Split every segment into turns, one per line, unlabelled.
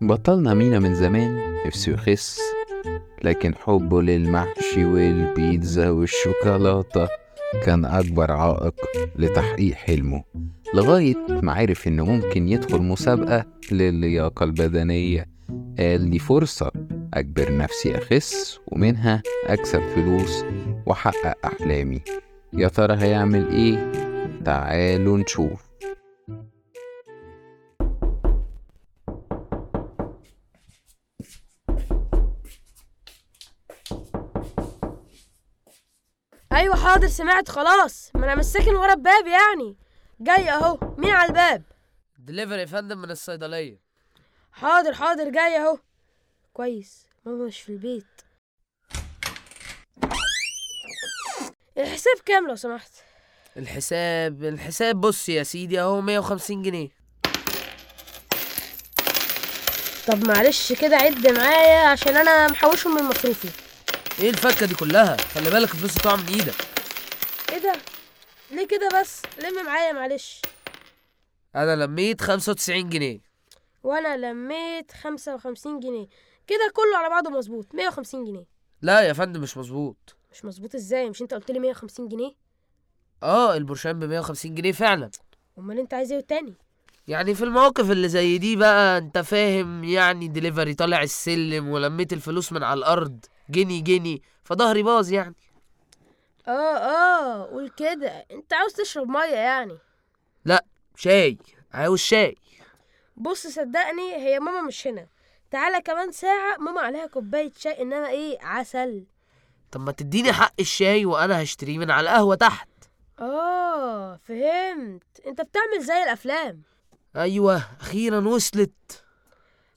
بطلنا مينا من زمان نفسه يخس لكن حبه للمحشي والبيتزا والشوكولاتة كان أكبر عائق لتحقيق حلمه لغاية ما عرف إنه ممكن يدخل مسابقة للياقة البدنية. قال دي فرصة. أجبر نفسي أخس ومنها أكسب فلوس وأحقق أحلامي. يا ترى هيعمل إيه؟ تعالوا نشوف.
أيوه حاضر سمعت خلاص. ما أنا مش ساكن ورا الباب يعني. جاي أهو. مين على الباب؟
دليفري يا فندم من الصيدلية.
حاضر حاضر جاي أهو. كويس. ماما مش في البيت. الحساب كام لو سمحت؟
الحساب الحساب بص يا سيدي اهو 150 جنيه.
طب معلش كده عد معايا عشان أنا محوشهم من مصروفي.
إيه الفكة دي كلها؟ خلي بالك الفلوس تقع من إيدك.
إيه ده؟ ليه كده بس؟ لم معايا معلش.
أنا لميت 95 جنيه.
وأنا لميت خمسة وخمسين جنيه. كده كله على بعضه مظبوط. مية وخمسين جنيه.
لا يا فندم مش مظبوط.
مش مظبوط إزاي؟ مش أنت قلت لي مية وخمسين جنيه؟
آه البرشام ب 150 جنيه فعلا.
أمال أنت عايز إيه تاني؟
يعني في المواقف اللي زي دي بقى أنت فاهم يعني دليفري طالع السلم ولميت الفلوس من على الأرض جني جني فظهري باظ يعني.
آه آه قول كده. أنت عاوز تشرب مية يعني؟
لا شاي عاوز شاي.
بص صدقني هي ماما مش هنا. تعالى كمان ساعة ماما عليها كوباية شاي انما إيه عسل.
طب ما تديني حق الشاي وأنا هشتريه من على القهوة تحت.
آه فهمت. أنت بتعمل زي الأفلام.
أيوه أخيرا وصلت.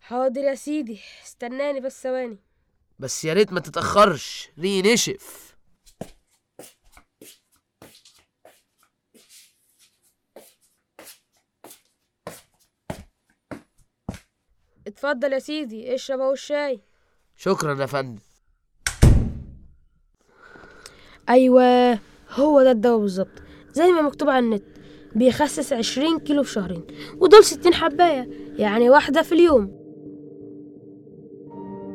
حاضر يا سيدي استناني بس ثواني.
بس يا ريت ما تتأخرش ري
اتفضل يا سيدي اشرب أهو الشاي.
شكرا يا فندم.
أيوه هو ده الدواء بالظبط. زي ما مكتوب على النت بيخسس عشرين كيلو في شهرين ودول ستين حباية يعني واحدة في اليوم.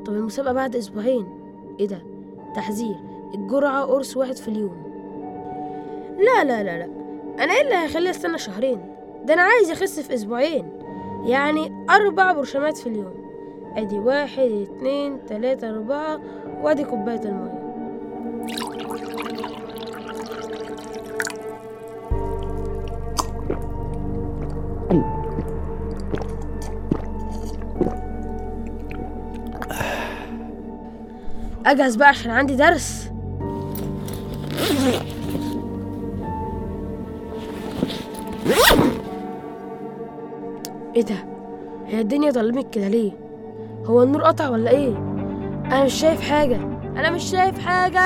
طب المسابقة بعد أسبوعين. إيه ده؟ تحذير. الجرعة قرص واحد في اليوم. لا لا لا لا. أنا إيه اللي هيخليني أستنى شهرين؟ ده أنا عايز أخس في أسبوعين. يعني أربع برشامات في اليوم. أدي واحد اتنين تلاتة أربعة وأدي كوباية المية. أجهز بقى عشان عندي درس. إيه ده؟ هي الدنيا ضلمت كده ليه؟ هو النور قطع ولا إيه؟ أنا مش شايف حاجة. أنا مش شايف حاجة!